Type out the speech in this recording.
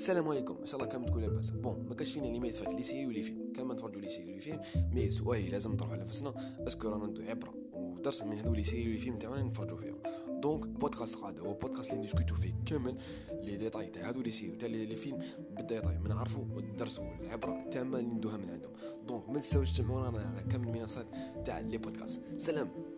السلام عليكم. إن شاء الله كامل تكون لاباس. Bon ما كاش فينا اللي ما les séries و les films كان نتفرجوا les séries و les films mais سؤال اللي لازم نطرحوا على نفسنا est-ce que رانا ندو عبرة ودرس من هذو les séries و les films تاعنا نتفرجوا فيهم. donc podcast قعدة هو بودكاست اللي نسكتو فيه كامل les détails تاع هذو les séries تاع les films بال détail ما نعرفوا الدرس والعبره التامه اللي ندوها من عندهم. donc ما تنساوش تسمعونا على كامل المنصات تاع les podcasts. سلام!